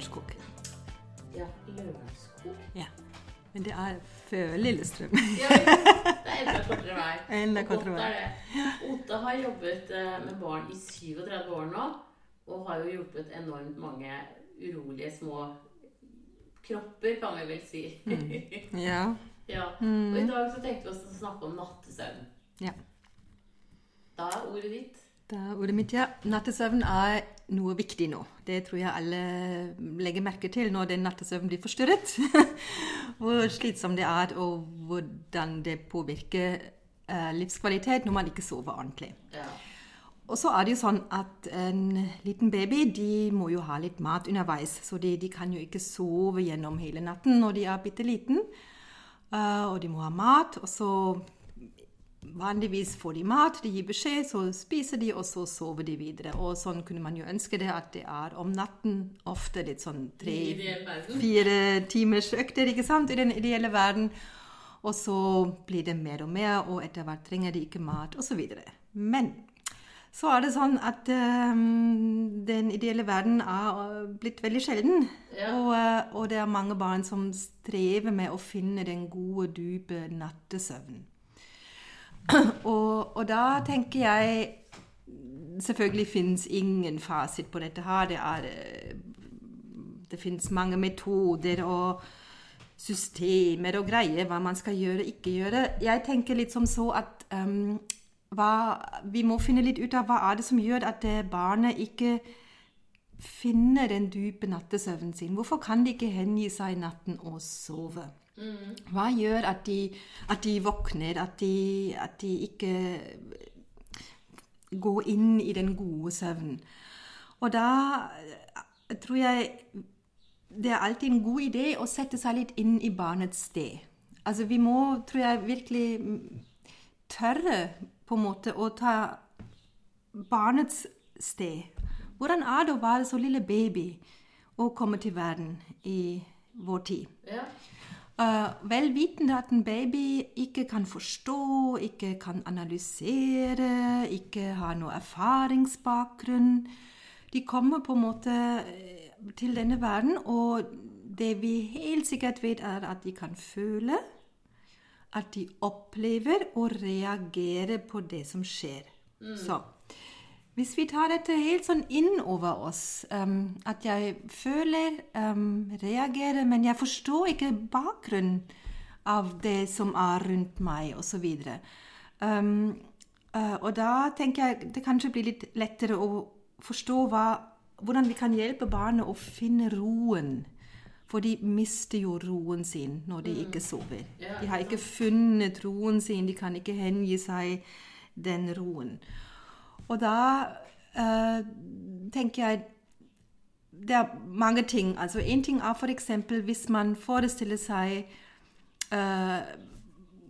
Lunsjkok. Ja, Lørenskog. Ja. Men det er før Lillestrøm. Ja, det er enda kortere vei. Enda kortere vei. er det. Har jobbet eh, med barn i 37 år nå, og har jo hjulpet enormt mange urolige små kropper, kan vi vel si. Ja. ja. Og i dag så tenkte vi oss å snakke om nattesøvn. ja. Da er ordet ditt. Da er ordet mitt, ja. Nattesøvn er noe viktig nå. Det tror jeg alle legger merke til når den nattesøvnen blir forstyrret. Hvor slitsomt det er, og hvordan det påvirker eh, livskvalitet når man ikke sover ordentlig. Ja. Og så er det jo sånn at en liten baby de må jo ha litt mat underveis. Så de, de kan jo ikke sove gjennom hele natten når de er bitte liten. Uh, og de må ha mat. Og så vanligvis får de mat, de gir beskjed, så spiser de, og så sover de videre. Og sånn kunne man jo ønske det at det er om natten. Ofte litt sånn I tre ideell verden. fire timers økter ikke sant, i den ideelle verden. Og så blir det mer og mer, og etter hvert trenger de ikke mat, osv. Men så er det sånn at um, den ideelle verden er øh, blitt veldig sjelden. Ja. Og, øh, og det er mange barn som strever med å finne den gode, dype nattesøvnen. og, og da tenker jeg Selvfølgelig finnes ingen fasit på dette her. Det, eh, det finnes mange metoder og systemer og greier hva man skal gjøre, og ikke gjøre. Jeg tenker litt som så at um, hva, vi må finne litt ut av hva er det som gjør at eh, barnet ikke finner den dype nattesøvnen sin. Hvorfor kan de ikke hengi seg i natten og sove? Hva gjør at de, at de våkner, at de, at de ikke går inn i den gode søvnen? Og da eh, tror jeg det er alltid en god idé å sette seg litt inn i barnets sted. Altså vi må, tror jeg, virkelig mm, tørre på en måte å ta barnets sted. Hvordan er det å være så lille baby og komme til verden i vår tid? Ja. Vel vitende at en baby ikke kan forstå, ikke kan analysere, ikke har noe erfaringsbakgrunn. De kommer på en måte eh, til denne verden, og det vi helt sikkert vet, er at de kan føle, at de opplever og reagerer på det som skjer. Så hvis vi tar dette helt sånn inn over oss, um, at jeg føler, um, reagerer, men jeg forstår ikke bakgrunnen av det som er rundt meg, osv. Um, uh, og da tenker jeg det kanskje blir litt lettere å forstå hva, hvordan vi kan hjelpe barnet å finne roen. For de mister jo roen sin når de ikke sover. De har ikke ikke funnet roen sin, de kan ikke hengi seg den roen. Og da eh, tenker jeg Det er mange ting. Altså Én ting er f.eks. hvis man forestiller seg eh,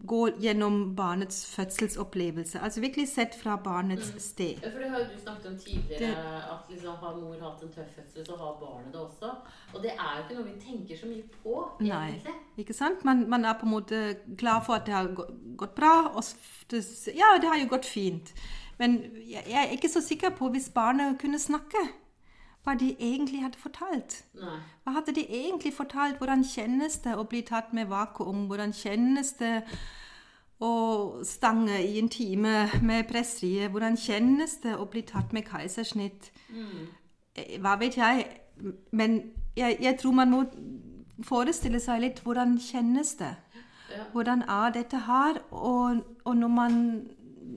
Gå gjennom barnets fødselsopplevelse. Altså virkelig sett fra barnets sted. Ja, for det har jo du snakket om tidligere, Det- at liksom har mor hatt en tøff fødsel, så har barnet det også. Og det er jo ikke noe vi tenker så mye på, Nei. egentlig. Ikke sant? Man, man er på en måte klar for at det har gått bra. Og det, ja, det har jo gått fint. Men jeg, er ikke så sikker på hvis barnet kunne snakke, hva de egentlig hadde fortalt. Nei. Hva hadde de egentlig fortalt? Hvordan kjennes det å bli tatt med vakuum? Hvordan kjennes det å stange i en time med pressrie? Hvordan kjennes det å bli tatt med keisersnitt? Eh, Hva vet jeg? Men jeg, jeg tror man må forestille seg litt hvordan kjennes det? Ja. Hvordan er dette her? Og, og når man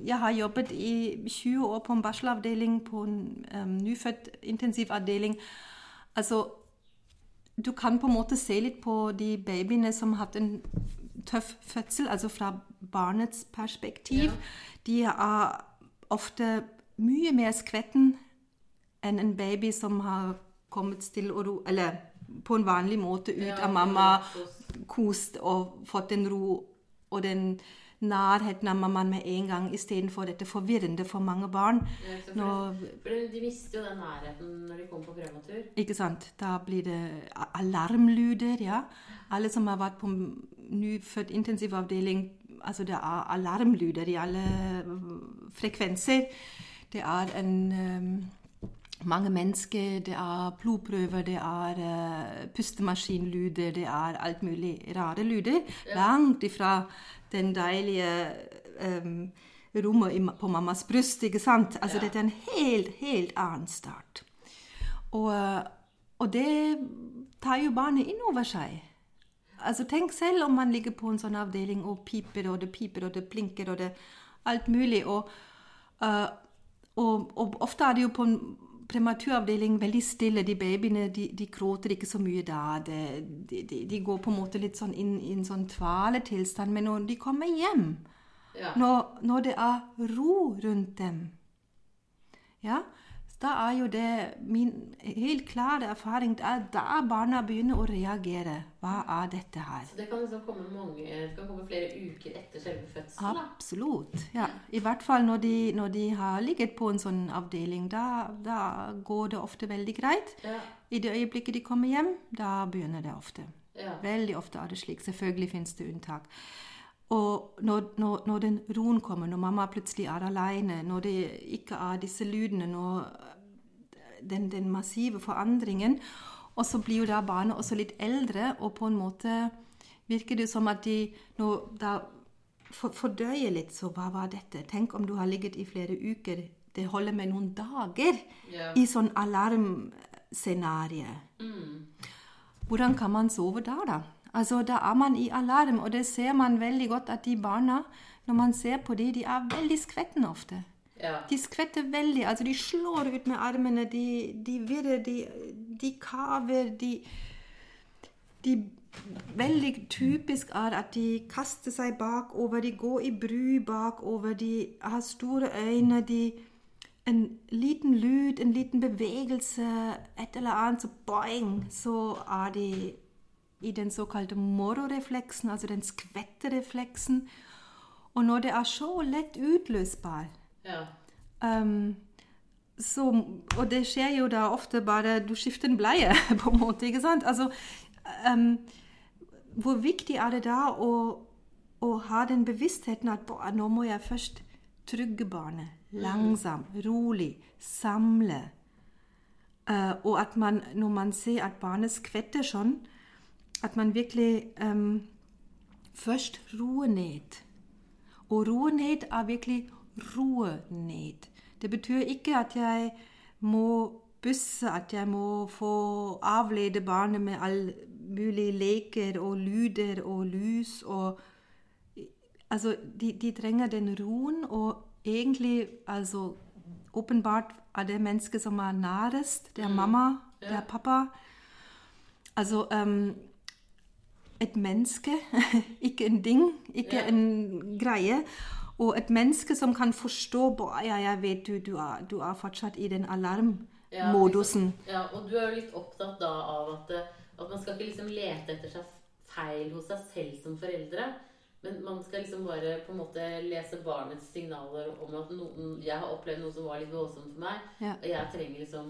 Jeg har jobbet i 20 år på en bacheloravdeling på en um, nyfødt intensivavdeling. Altså du kan på en måte se litt på de babyene som har hatt en tøff fødsel, altså fra barnets perspektiv. Ja. De er ofte mye mer skvetten enn en baby som har kommet stille og ro Eller på en vanlig måte ut Ja, av mamma, kost og fått den ro og den nærheten av mammaen med en gang, istedenfor dette forvirrende for mange barn. Ja, for, for de mister jo den nærheten når de kommer på prematur. ikke sant? Da blir det alarmluder, alarmlyder, ja. Alle som har vært på nyfødt intensivavdeling, altså det er alarmlyder i alle frekvenser. Det er en um, mange mennesker, det er blodprøver, det er uh, pustemaskinlyder, det er alt mulig rare lyder. Langt ifra den deilige um, rommet på mammas bryst, ikke sant? Altså Ja. dette er en helt, helt annen start. Og, uh, og det tar jo barnet inn over seg. Altså Tenk selv om man ligger på en sånn avdeling og piper, og det piper, og det blinker, og det alt mulig. Og, uh, og, og ofte er det jo på en prematuravdeling veldig stille. De babyene de, de gråter ikke så mye da. De, de, de går på en måte litt sånn inn i en sånn tvaletilstand. Men når de kommer hjem, Ja. når, når det er ro rundt dem, ja, da er jo det min helt klare erfaring det er da barna begynner å reagere. Hva er dette her? Så det kan liksom komme, mange, det kan komme flere uker etter selve fødselen. Absolutt. ja. I hvert fall når de, når de har ligget på en sånn avdeling. Da, da går det ofte veldig greit. Ja. I det øyeblikket de kommer hjem, da begynner det ofte. Ja. Veldig ofte er det slik. Selvfølgelig finnes det unntak. Og når, når, når den roen kommer, når mamma plutselig er alene, når det ikke er disse lydene, når den, den massive forandringen Og så blir jo da barnet også litt eldre, og på en måte virker det som at de nå da for, fordøyer litt. Så hva var dette? Tenk om du har ligget i flere uker. Det holder med noen dager yeah. i sånn alarmscenarie. Hvordan kan man sove da, da? Altså, Da er man i alarm, og det ser man veldig godt at de barna, når man ser på dem, de er veldig skvettende ofte. Ja. De skvetter veldig. altså De slår ut med armene, de, de virrer, de, de kaver, de, de Veldig typisk er at de kaster seg bakover, de går i bry bakover, de har store øyne, de En liten lyd, en liten bevegelse, et eller annet, så boing, så er de i den såkalte mororefleksen, altså den skvetterefleksen. Og når det er så lett utløsbar ja. um, så, og det skjer jo da ofte bare Du skifter en bleie, på en måte. ikke sant? Altså, um, hvor viktig er det da å, å ha den bevisstheten at bo, nå må jeg først trygge barnet. Langsomt, rolig, samle. Uh, og at man, når man ser at barnet skvetter sånn, at man virkelig ehm, først roer ned. Og roe ned er virkelig roe ned. Det betyr ikke at jeg må busse, at jeg må få avlede barnet med all mulig leker og lyder og lys og Altså, de, de trenger den roen, og egentlig altså Åpenbart er det mennesket som er nærest. Det er mamma, det er pappa. Altså et menneske, ikke en ding, ikke Ja. en greie. Og et menneske som kan forstå «Boah, Ja, jeg vet du, du, er, du er fortsatt i den alarmmodusen. Ja, og du er jo litt opptatt da av at, eh, at man skal ikke liksom lete etter seg feil hos seg selv som foreldre. Men man skal liksom bare på en måte lese barnets signaler om at noen, jeg har opplevd noe som var litt voldsomt for meg. Ja. Og jeg trenger liksom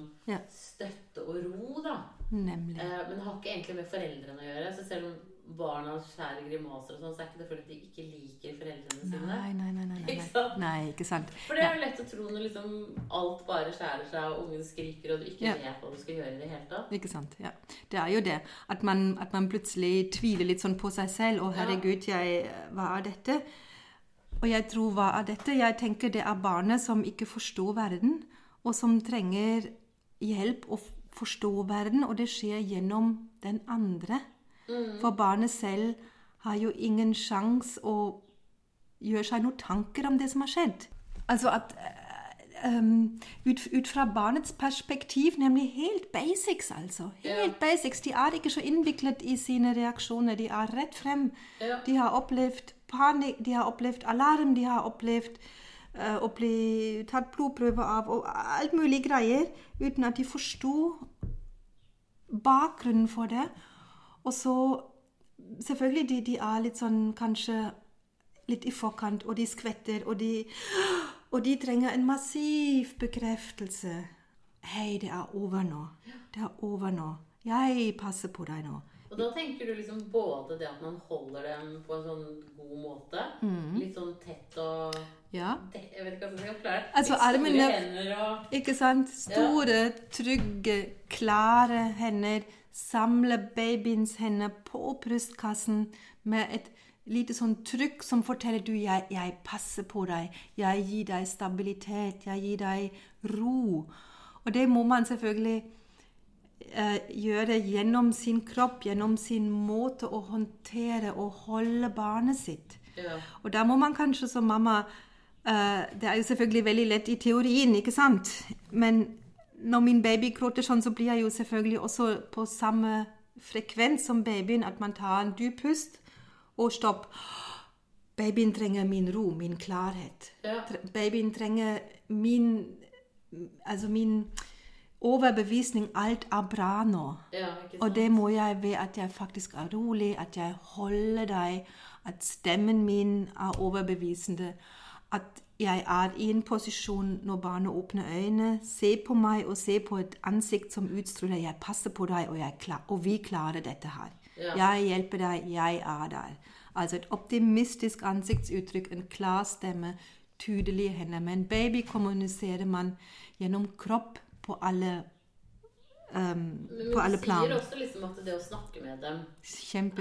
støtte og ro, da. Nemlig. Eh, men det har ikke egentlig med foreldrene å gjøre. Så selv om barna skjærer grimaser og sånn, så er ikke det fordi de ikke liker foreldrene sine. Nei, nei, nei. nei, nei. Ikke sant? nei ikke sant. For det er jo lett å tro når liksom alt bare skjærer seg, og ungen skriker, og du ikke Ja. vet hva du skal gjøre i det hele tatt. Ikke sant. Ja. Det er jo det. At man, at man plutselig tviler litt sånn på seg selv. Å, herregud, jeg, hva er dette? Og jeg tror, hva er dette? Jeg tenker det er barnet som ikke forstår verden, og som trenger hjelp å forstå verden, og det skjer gjennom den andre. For barnet selv har jo ingen sjanse å gjøre seg noen tanker om det som har skjedd. Altså at um, ut, ut fra barnets perspektiv, nemlig helt basics, altså. Helt basics. De er ikke så innviklet i sine reaksjoner. De er rett frem. Ja. De har opplevd panikk, de har opplevd alarm, de har opplevd uh, å bli tatt blodprøve av og alt mulig greier, uten at de forsto bakgrunnen for det. Og så Selvfølgelig, de, de er litt sånn kanskje litt i forkant, og de skvetter, og de, og de trenger en massiv bekreftelse. Hei, det er over nå. Det er over nå. Jeg passer på deg nå. Og da tenker du liksom både det at man holder dem på en sånn god måte, Mm. litt sånn tett og Ja. det, Jeg vet ikke hva jeg skal klare. Altså, armene- hender og Ikke sant? Store, trygge, klare hender. Samle babyens hender på brystkassen med et lite sånn trykk som forteller du jeg, 'Jeg passer på deg. Jeg gir deg stabilitet. Jeg gir deg ro.' Og det må man selvfølgelig eh, gjøre gjennom sin kropp, gjennom sin måte å håndtere og holde barnet sitt. Ja. Og da må man kanskje som mamma eh, Det er jo selvfølgelig veldig lett i teorien, ikke sant? Men når min baby gråter sånn, så blir jeg jo selvfølgelig også på samme frekvens som babyen, at man tar en dyp pust og stopp. Babyen trenger min ro, min klarhet. Ja. Babyen trenger min Altså min overbevisning. Alt er bra nå. ja. Og det må jeg ved at jeg faktisk er rolig, at jeg holder deg, at stemmen min er overbevisende, at jeg er i en posisjon når barnet åpner øynene, se på meg og se på et ansikt som utstråler 'jeg passer på deg, og, jeg klar, og vi klarer dette her'. Ja. Jeg hjelper deg, jeg er der. Altså et optimistisk ansiktsuttrykk, en klar stemme, tydelige hender. Med en baby kommuniserer man gjennom kropp på alle, um, Men på alle du plan. sier også liksom at det å snakke med dem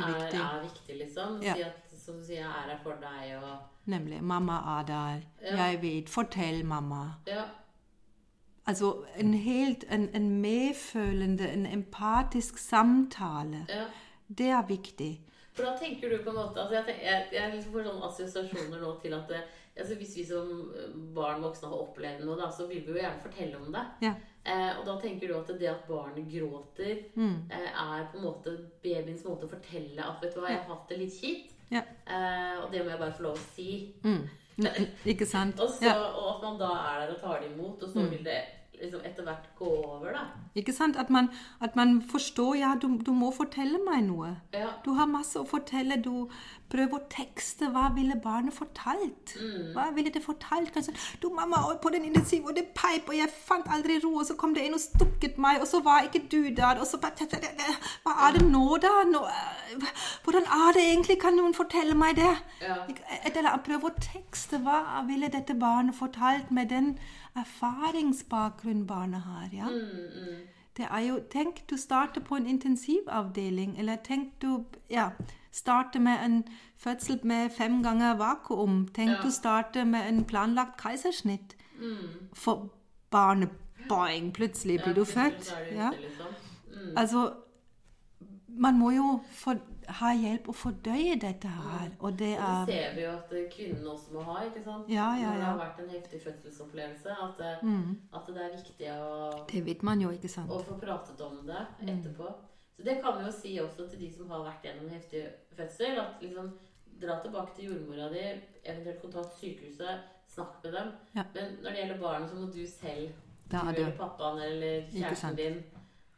er, er viktig, liksom. Ja. Si at, som sier, er her for deg og Nemlig. Mamma er der. Ja. Jeg vet. Fortell, mamma. Ja. Altså en helt en, en medfølende, en empatisk samtale. ja. Det er viktig. For da tenker du på en måte altså Jeg, tenker, jeg, jeg liksom får sånne assosiasjoner nå til at det, altså Hvis vi som barn voksne har opplevd noe, da, så vil vi jo gjerne fortelle om det. Ja. Eh, og da tenker du at det at barnet gråter, Mm. eh, er på en måte babyens måte å fortelle at vet du hva, jeg har hatt det litt kjipt. Ja. Eh, og det må jeg bare få lov å si. Mm. Ikke sant? Og, så, og at man da er der og tar det imot, og så vil det liksom etter hvert gå over, da. Ikke sant? At man, at man forstår Ja, du, du må fortelle meg noe. Ja. Du har masse å fortelle. Du prøver å tekste. Hva ville barnet fortalt? Hva ville det fortalt? Kanskje Du, mamma, på den intensiv, og det peip, og jeg fant aldri ro, og så kom det en og stukket meg, og så var ikke du der, og så Hva er det nå, da? Nå, eh, hvordan er det egentlig? Kan noen fortelle meg det? Et eller prøve å tekste. Hva ville dette barnet fortalt med den erfaringsbakgrunnen barnet har? ja? Det er jo, Tenk du starter på en intensivavdeling, eller tenk du ja, starter med en fødsel med fem ganger vakuum. Tenk Ja. å starte med en planlagt keisersnitt. For barnet boing, plutselig blir du Ja, født. Ja. liksom. Mm. Altså, man må jo få ha hjelp å fordøye dette her, og det er det ser vi jo at eh, kvinnen også må ha, ikke sant? Ja, ja, Når det har vært en heftig fødselsopplevelse. At, eh, Mm. at det er viktig å, Det vet man jo, ikke sant? å få pratet om det Mm. Så det kan vi jo si også til de som har vært gjennom en heftig fødsel. At liksom dra tilbake til jordmora di, eventuelt kontakt sykehuset, snakk med dem. Ja. Men når det gjelder barnet, så må du selv, du er eller pappaen eller kjæresten din,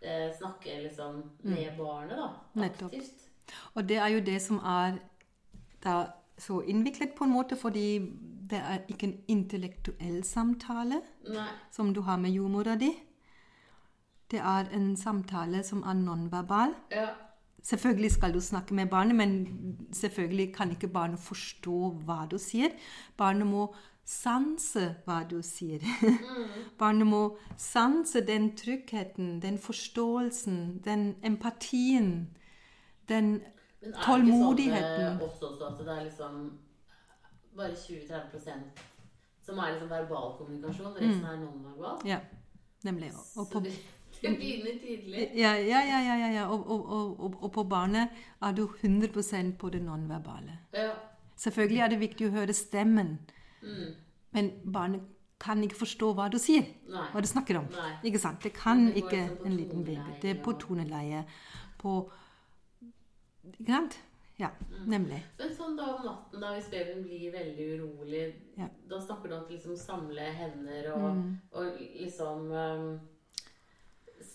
eh, snakke liksom med barnet, da. Aktivt. Og det er jo det som er da så innviklet på en måte, fordi det er ikke en intellektuell samtale Nei. som du har med jordmora di. Det er en samtale som er nonverbal. Ja. Selvfølgelig skal du snakke med barnet, men selvfølgelig kan ikke barnet forstå hva du sier. Barnet må sanse hva du sier. barnet må sanse den tryggheten, den forståelsen, den empatien, den Men er det Tålmodigheten. ikke sånn eh, også, at det er liksom bare 20-30% som er liksom verbal kommunikasjon, resten er nonverbal? Ja, nemlig. Og Så på, det tidlig. ja, ja, ja, ja, ja, ja. Og, og, og, og, på barnet er du 100% på det nonverbale. Ja. Selvfølgelig er det viktig å høre stemmen, Mm. men barnet kan ikke forstå hva du sier. Nei. Hva du snakker om. Nei. Ikke sant? Det kan det ikke liksom en liten baby. Det er på toneleie. På Ikke sant? Ja, Mm. nemlig. Men sånn da om natten, da, hvis babyen blir veldig urolig, Ja. da snakker du om å liksom samle hender og, Mm. og liksom um,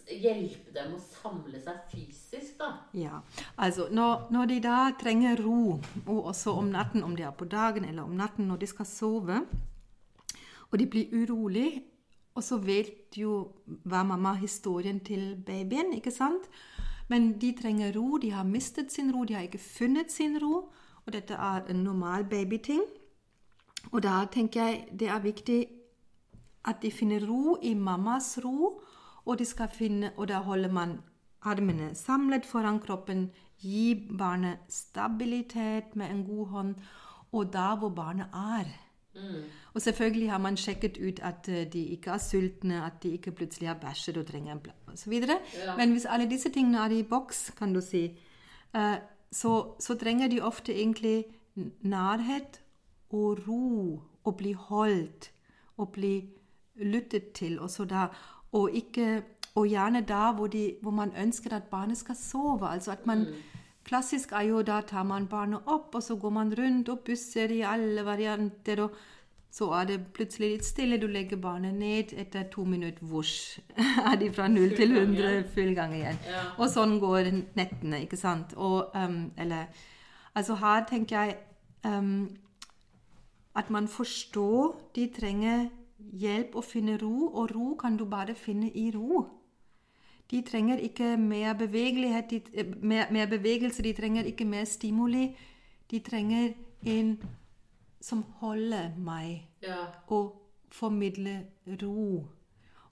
hjelpe dem å samle seg fysisk, da. Ja, altså når, når de da trenger ro, og også om natten, om det er på dagen eller om natten når de skal sove, og de blir urolig, og så vet jo hva mamma historien til babyen, ikke sant? Men de trenger ro, de har mistet sin ro, de har ikke funnet sin ro, og dette er en normal babyting. Og da tenker jeg det er viktig at de finner ro i mammas ro, og, de skal finne, og da holder man armene samlet foran kroppen, gi barnet stabilitet med en god hånd, og da hvor barnet er. Og selvfølgelig har man sjekket ut at eh, de ikke er sultne, at de ikke plutselig har bæsjet og trenger en plass osv. Ja. Men hvis alle disse tingene er i boks, kan du si, eh, så, så trenger de ofte egentlig nærhet og ro, og bli holdt, og bli lyttet til, og så da, og ikke og gjerne da hvor, de, hvor man ønsker at barnet skal sove. altså at man Klassisk er jo da tar man barnet opp, og så går man rundt og busser i alle varianter. og så er det plutselig litt stille, du legger barnet ned. Etter to minutter vosj, er de fra null til 100 full gang igjen. Ja. Og sånn går nettene, ikke sant. Og, um, eller, altså her tenker jeg um, at man forstår de trenger hjelp å finne ro, og ro kan du bare finne i ro. De trenger ikke mer bevegelighet, de, eh, mer, mer bevegelse, de trenger ikke mer stimuli. De trenger en som holder meg Ja. og formidler ro.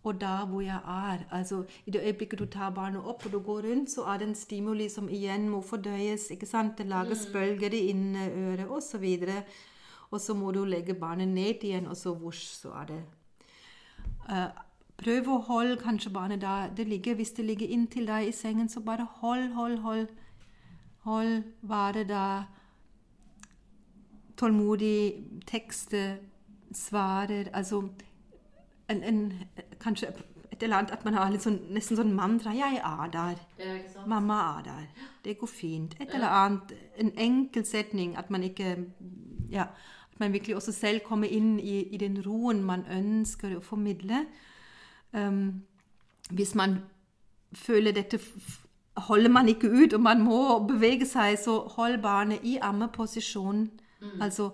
Og der hvor jeg er, altså i det øyeblikket du tar barnet opp og du går rundt, så er det en stimuli som igjen må fordøyes. ikke sant? Det lages bølger i inneøret osv. Og så må du legge barnet ned igjen, og så vosj, så er det Eh, Prøv å holde kanskje barnet der det ligger. Hvis det ligger inntil deg i sengen, så bare hold, hold, hold. Hold, være der. Tålmodig, tekster, svarer. Altså en, en, kanskje et eller annet at man har sånn, nesten sånn mantra. 'Jeg er der. Er? Mamma er der. Det går fint.' Et eller annet. En enkel setning. At man ikke Ja. Man virkelig også selv kommer inn i, i den roen man ønsker å formidle. Um, hvis man føler dette holder man ikke ut, og man må bevege seg, så hold barnet i ammeposisjon. Altså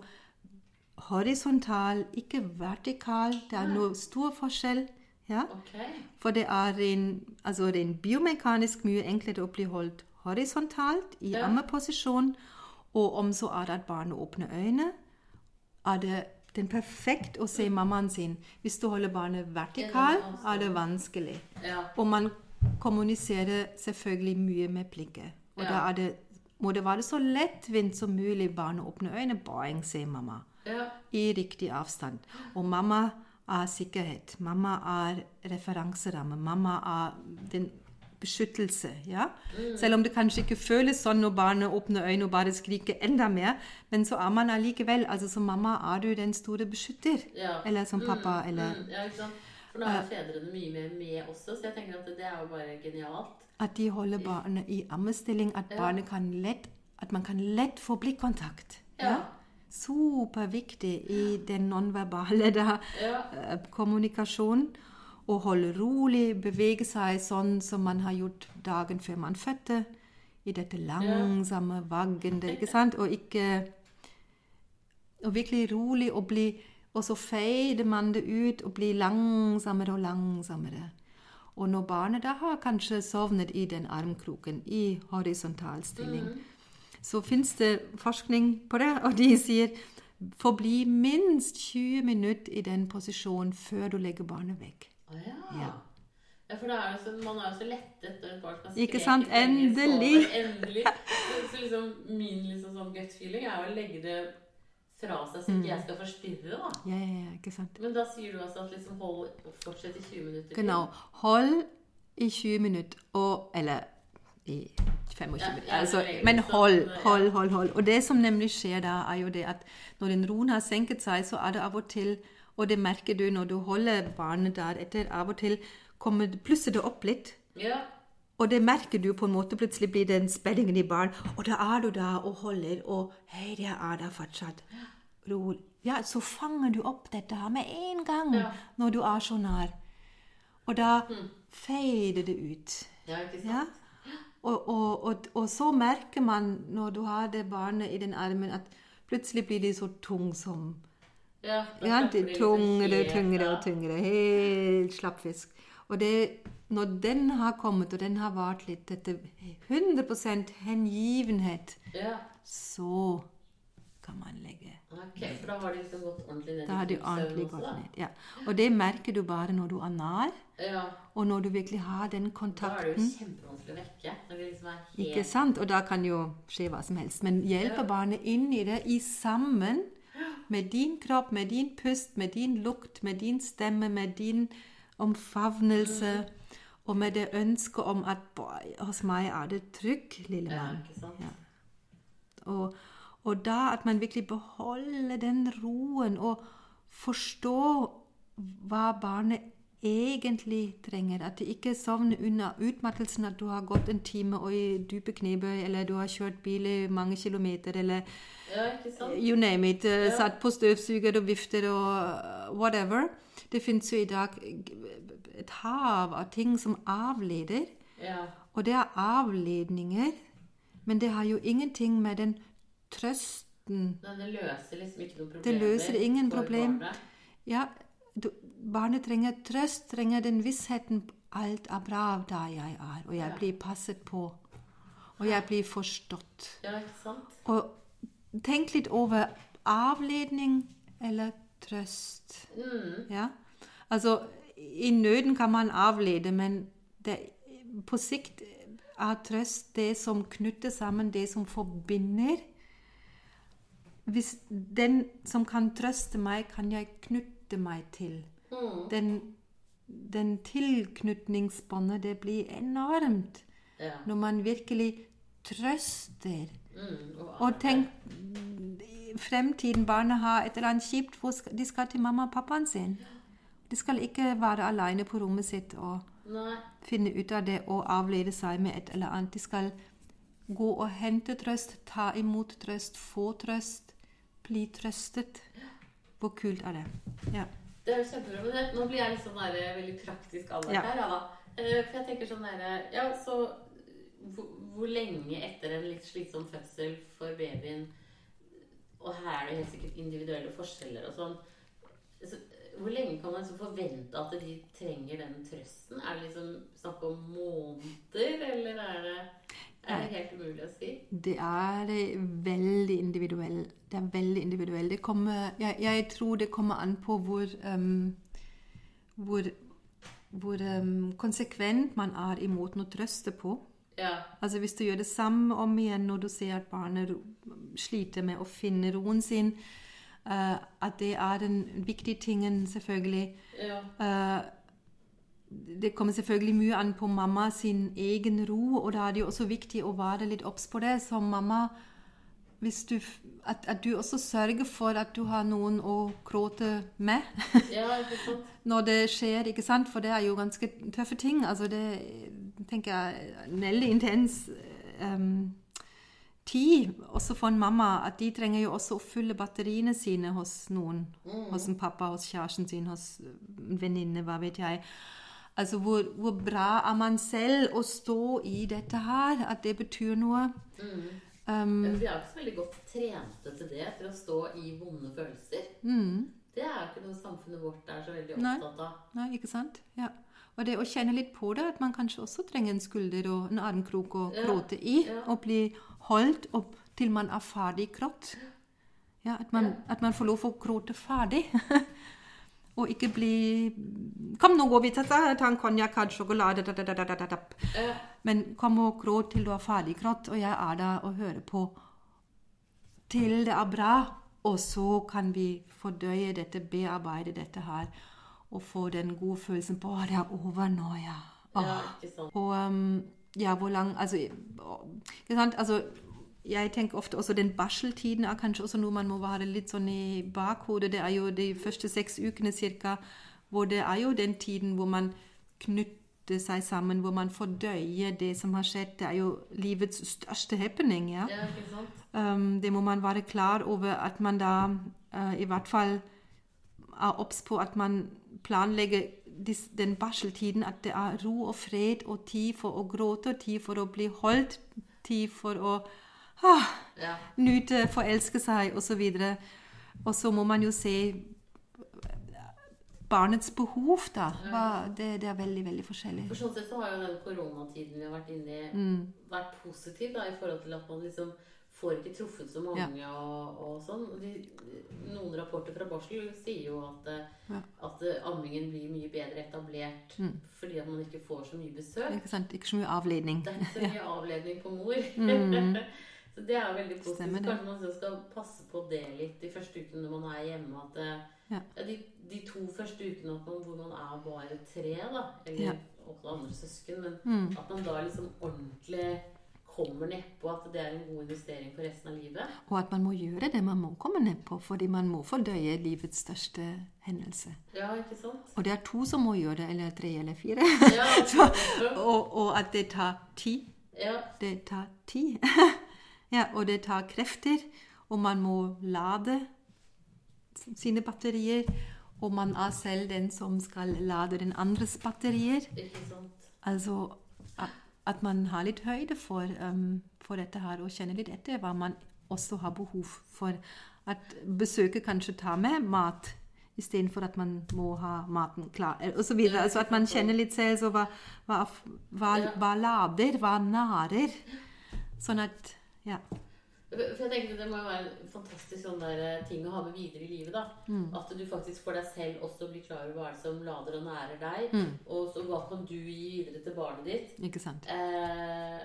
horisontal, ikke vertikal. Det er noe stor forskjell. Ja? Okay. For det er en, altså en biomekanisk mye enklere å bli holdt horisontalt i Ja. ammeposisjon. Og om så er det at barnet åpner øynene, er det den perfekt å se mammaen sin. Hvis du holder barnet vertikal, er det vanskelig. Ja. Og man kommuniserer selvfølgelig mye med blikket. Og Ja. da det, må det være så lettvint som mulig. Barnet åpner øynene, boing, se mamma ja. i riktig avstand. Og mamma er sikkerhet. Mamma er referanseramme. Mamma er den beskyttelse. ja? Selv om det kanskje ikke føles sånn når barnet åpner øynene og bare skriker enda mer, men så er man allikevel altså Som mamma er du den store beskytter. Ja. Eller som pappa, eller Mm, ja, ikke sant? For nå er jo fedrene mye mer med også, så jeg tenker at det er jo bare genialt. At de holder barnet i ammestilling, at barnet kan lett At man kan lett få blikkontakt. Ja. Superviktig i den nonverbale Ja. eh, kommunikasjonen. Å holde rolig, bevege seg sånn som man har gjort dagen før man fødte. I dette langsomme, vaggende, ikke sant? Og ikke Og virkelig rolig og bli Og så feide man det ut og blir langsommere og langsommere. Og når barnet da har kanskje sovnet i den armkroken i horisontal stilling, så fins det forskning på det, og de sier forbli minst 20 minutter i den posisjonen før du legger barnet vekk. Å ja. Ja. Ja, for det er så, man er jo så lettet når et barn kan Ikke sant? Endelig. endelig. Så, så liksom, min liksom sånn gut feeling er å legge det fra seg, så ikke jeg skal forstyrre. da. Ja, ja, ja, ikke sant? Men da sier du altså at liksom hold fortsett i 20 minutter? Genau. Hold i 20 minutter, og, eller i 25 Ja, ja, Altså, men sånn, hold, hold, hold, hold. Og det som nemlig skjer da, er jo det at når den roen har senket seg, så er det av og til, og det merker du når du holder barnet der etter, av og til kommer, plusser det opp litt. Ja. Og det merker du på en måte. Plutselig blir det en spenningen i barn. Og da er du der og holder, og hei, jeg er der fortsatt. Rolig. Ja, så fanger du opp dette her med en gang Ja. når du er så nær. Og da fader det ut. Ja, ikke sant? Ja? Og, og, og, og så merker man når du har det barnet i den armen, at plutselig blir de så tung som Ja, ja, det er liksom tungere og helt tyngre. Helt slappfisk. Og det, når den har kommet, og den har vart litt, etter 100 hengivenhet, Ja, så kan man legge okay, for da har de liksom gått ordentlig ned Da har de ordentlig gått ned. Ja. Og det merker du bare når du er nær, Ja, og når du virkelig har den kontakten. da er det jo kjempevanskelig å vekke. Når de liksom er helt Ikke sant? Og da kan jo skje hva som helst. Men hjelpe barnet inn i det, i sammen med din kropp, med din pust, med din lukt, med din stemme, med din omfavnelse, og med det ønsket om at boy, hos meg er det trygg, lille mann. Ja. Ja. Og, og da at man virkelig beholder den roen og forstår hva barnet egentlig trenger. At de ikke sovner under utmattelsen at du har gått en time og i dype knebøy, eller du har kjørt bil i mange kilometer, eller Ja, you name it. eh, Ja. Satt på støvsuger og vifter og eh, whatever. Det fins jo i dag et hav av ting som avleder. Ja, Og det er avledninger, men det har jo ingenting med den trøsten Nei, det løser liksom ikke noen problemer Det løser ingen problem. Ja, du, barnet trenger trøst, trenger den vissheten alt er bra der jeg er, og jeg blir passet på, og jeg blir forstått. Ja, ikke sant? Og tenk litt over avledning eller trøst. Mm. Ja? Altså, i nøden kan man avlede, men det, på sikt er trøst det som knytter sammen, det som forbinder. Hvis den som kan trøste meg, kan jeg knytte meg til. Mm. Den, den tilknytningsbåndet, det blir enormt Ja. når man virkelig trøster. Mm. Og, Og tenk fremtiden barna har et eller annet kjipt, hvor de skal til mamma og pappaen sin. De skal ikke være alene på rommet sitt og Nei. finne ut av det og avlede seg med et eller annet. De skal gå og hente trøst, ta imot trøst, få trøst, bli trøstet. Hvor kult er det? Ja. Det er kjempebra. Men det, nå blir jeg sånn der, veldig praktisk anlagt Ja. her, ja. Eh, For jeg tenker sånn derre Ja, så hvor, hvor lenge etter en litt slitsom fødsel for babyen Og her er det helt sikkert individuelle forskjeller og sånn. Så, hvor lenge kan man liksom forvente at de trenger den trøsten? Er det liksom snakk om måneder, eller er det, er det helt umulig å si? Det er veldig individuelt. Det er veldig individuelt. Det kommer, jeg, jeg tror det kommer an på hvor, um, hvor, hvor um, konsekvent man er i måten å trøste på. Ja. Altså Hvis du gjør det samme om igjen når du ser at barnet sliter med å finne roen sin, uh, at det er den viktige tingen, selvfølgelig. ja. Eh, det kommer selvfølgelig mye an på mamma sin egen ro, og da er det jo også viktig å være litt obs på det som mamma. Hvis du, at, at du også sørger for at du har noen å gråte med ja, når det skjer, ikke sant? For det er jo ganske tøffe ting. Altså det tenker jeg er en veldig intens um, tid, også for en mamma, at de trenger jo også å fylle batteriene sine hos noen. Hos en pappa, hos kjæresten sin, hos en venninne, hva vet jeg. Altså hvor, hvor bra er man selv å stå i dette her? At det betyr noe. Um, vi er ikke så veldig godt trente til det, til å stå i vonde følelser. mm. Det er jo ikke noe samfunnet vårt er så veldig opptatt av. Nei, ikke sant? Ja. Og det å kjenne litt på det, at man kanskje også trenger en skulder og en armkrok å Ja, i, ja. og bli holdt opp til man er ferdig grått. Ja, at man, at man får lov å gråte ferdig. og ikke bli Kom, nå går vi til ta ta en konjakk, ha sjokolade da, da, da, da, da, da. Ja. Men kom og gråt til du er ferdig grått, og jeg er der og hører på til det er bra. Og så kan vi fordøye dette, bearbeide dette her, og få den gode følelsen på at det er over nå, ja. Åh. ja, ikke sant. Og um, ja, hvor lang Altså, ikke sant? altså jeg tenker ofte også den barseltiden er kanskje også noe man må være litt sånn i bakhodet. Det er jo de første seks ukene cirka, hvor det er jo den tiden hvor man knytter seg sammen, hvor man fordøyer det som har skjedd. Det er jo livets største happening. ja. Ja, ikke sant? Um, det må man være klar over at man da uh, i hvert fall er obs på at man planlegger dis- den barseltiden at det er ro og fred og tid for å gråte, tid for å bli holdt, tid for å ah, Ja. nyte, forelske seg osv. Og så må man jo se barnets behov, da. Hva, det, det er veldig, veldig forskjellig. For sånn sett så har jo den koronatiden vi har vært inne i, Mm. vært positiv da, i forhold til at man liksom får ikke truffet så mange og, og sånn. De, noen rapporter fra barsel sier jo at, eh, Ja. at eh, ammingen blir mye bedre etablert Mm. fordi at man ikke får så mye besøk. Ikke sant? Ikke så mye avledning. Det er ikke så mye avledning på mor. Mm. så det er jo veldig positivt. Kanskje man skal passe på det litt de første ukene når man er hjemme. At det, Ja. ja, de, de to første ukene man, hvor man er bare tre, da, eller Ja. også andre søsken, men Mm. at man da liksom ordentlig kommer nedpå at det er en god investering for resten av livet. Og at man må gjøre det man må komme ned på, fordi man må fordøye livets største hendelse. Ja, ikke sant? Og det er to som må gjøre det, eller tre eller fire. Ja, Så, og, og at det tar tid. ja, Det tar tid. ja, og det tar krefter, og man må lade sine batterier. Og man er selv den som skal lade den andres batterier. Altså at man har litt høyde for, um, for dette her, og kjenner litt etter hva man også har behov for. At besøket kanskje tar med mat istedenfor at man må ha maten klar. eh, Og så videre. altså at man kjenner litt selv så hva, hva, hva, hva lader, hva nærer. Sånn at Ja. For jeg tenkte Det må jo være en fantastisk sånn der eh, ting å ha med videre i livet. da. Mm. At du faktisk for deg selv også blir klar over hva er det som lader og nærer deg. Mm. Og så hva kan du gi videre til barnet ditt. Ikke sant. Eh,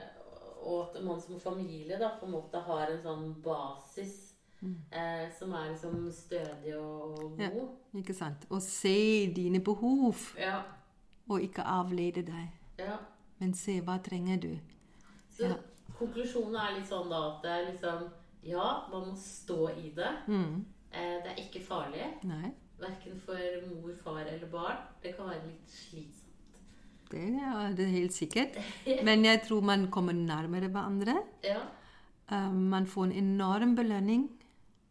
og at man som familie da på en måte har en sånn basis eh, som er liksom stødig og, Mm. Ja. god. Ikke sant. Og se dine behov, Ja. og ikke avlede deg. ja. Men se hva trenger du. Så Ja. Konklusjonen er litt sånn da at det er liksom Ja, man må stå i det. Mm. Eh, det er ikke farlig. Nei. Verken for mor, far eller barn. Det kan være litt slitsomt. Det er det helt sikkert. Men jeg tror man kommer nærmere hverandre. Ja. Eh, Man får en enorm belønning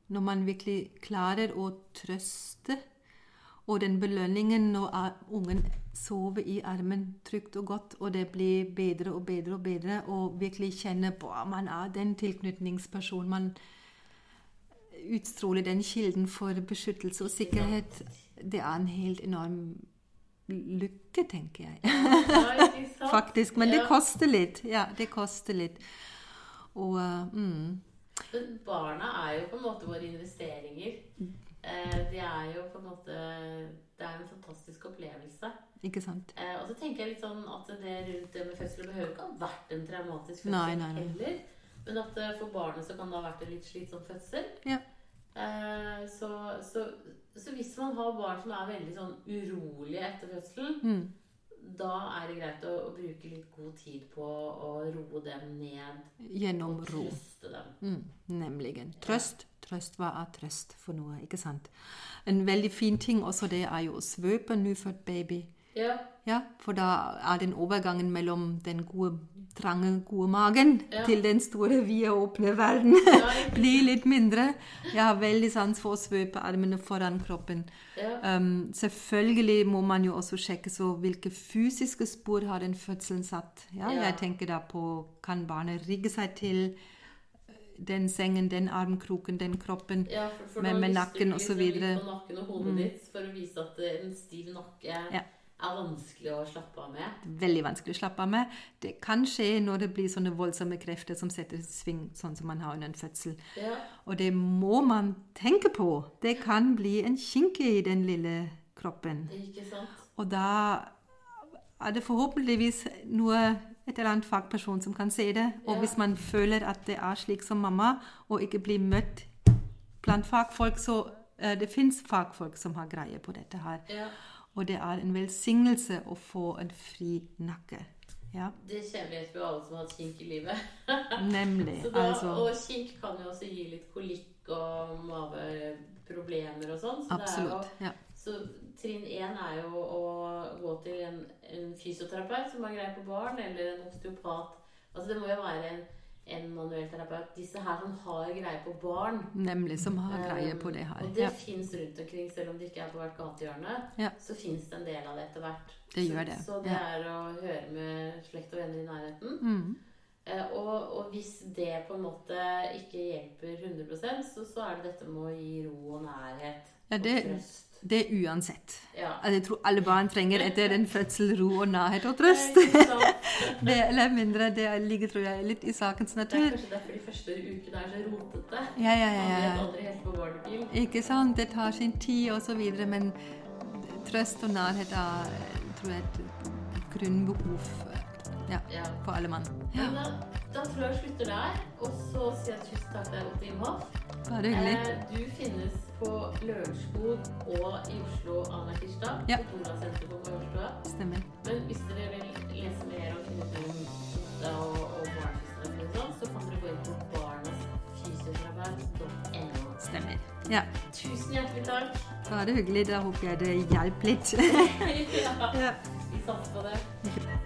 når man virkelig klarer å trøste. Og den belønningen når ungen sover i armen trygt og godt, og det blir bedre og bedre og bedre, og virkelig kjenner på at man er den tilknytningspersonen. Man utstråler den kilden for beskyttelse og sikkerhet. Det er en helt enorm lykke, tenker jeg. ja? Faktisk. Men det koster litt. Ja, det koster litt. Og eh, mm, Men barna er jo på en måte våre investeringer. Eh, de er jo på en måte Det er en fantastisk opplevelse. Ikke sant? Eh, og så tenker jeg litt sånn at det rundt det med fødsel behøver ikke ha vært en traumatisk fødsel Nei, nei, nei. heller. Men at eh, for barnet så kan det ha vært en litt slitsom fødsel. Ja. Eh, så, så, så hvis man har barn som er veldig sånn urolige etter fødselen, Mm. da er det greit å, å bruke litt god tid på å roe dem ned. Gjennom Og ro. trøste dem. Mm, nemlig. Trøst. Trøst, hva er trøst for noe? Ikke sant? En veldig fin ting også det er jo å svøpe nyfødt baby. Ja, Ja, for da er den overgangen mellom den gode, trange, gode magen Ja. til den store, vide, åpne verden blir litt mindre. Jeg har veldig sans for å svøpe armene foran kroppen. ja. Um, selvfølgelig må man jo også sjekke så hvilke fysiske spor har den fødselen satt. Ja, Ja. Jeg tenker da på kan barnet rigge seg til den sengen, den armkroken, den kroppen. Ja, for, for Med- med nakken osv. liksom nakken og hodet ditt for å vise at eh, en stiv nakke Ja. er vanskelig å slappe av med. Veldig vanskelig å slappe av med. Det kan skje når det blir sånne voldsomme krefter som setter sving, sånn som man har under en fødsel. Ja, Og det må man tenke på. Det kan bli en kinke i den lille kroppen. ikke sant? Og da er det forhåpentligvis noe et eller annet fagperson som kan se det. Og hvis man føler at det er slik som mamma, og ikke blir møtt blant fagfolk, så uh, det fins fagfolk som har greie på dette her. Ja. Og det er en velsignelse å få en fri nakke. Ja, Det kjenner jo alle som har hatt kink i livet. nemlig. Da, Altså Og kink kan jo også gi litt kolikk og maveproblemer og sånn. Så det er Absolutt. jo Ja. Så trinn én er jo å gå til en, en fysioterapeut som har greie på barn, eller en osteopat. Altså Det må jo være en en manuell terapeut. Disse her som har greie på barn. Nemlig. Som har greie på det Um, her. Og det Ja, fins rundt omkring, selv om det ikke er på hvert gatehjørne. Ja. Så fins det en del av det etter hvert. Det gjør det, Så det ja. er å høre med slekt og venner i nærheten. mm. Eh, og, og hvis det på en måte ikke hjelper 100 så, så er det dette med å gi ro og nærhet Ja, det- Det er uansett. Ja. Altså, jeg tror alle barn trenger etter en fødsel ro og nærhet og trøst. Det eller mindre. Det ligger tror jeg, litt i sakens natur. Det er kanskje derfor de første ukene er så rotete. Ja, ja, ja. Man vet ja. aldri helt hvor barnet blir. Ikke sant? Det tar sin tid videre, men trøst og nærhet er tror jeg, et, et grunnbehov ja, Ja. for alle mann. Ja, da, da tror jeg jeg slutter der, og så sier jeg tusen takk til deg, Ottin Hoff. Bare hyggelig. Eh, du finnes på Lørenskog og i Oslo Anna Kirstad. Ja. Stemmer. Men hvis dere vil lese mer om kvinneklubben og, og barnefysioterapi og sånn, så kan dere gå inn på barnasfysioterapeut.no. Stemmer. Ja, Tusen hjertelig takk. bare hyggelig. Da håper jeg det hjalp litt. ja. vi satser på det.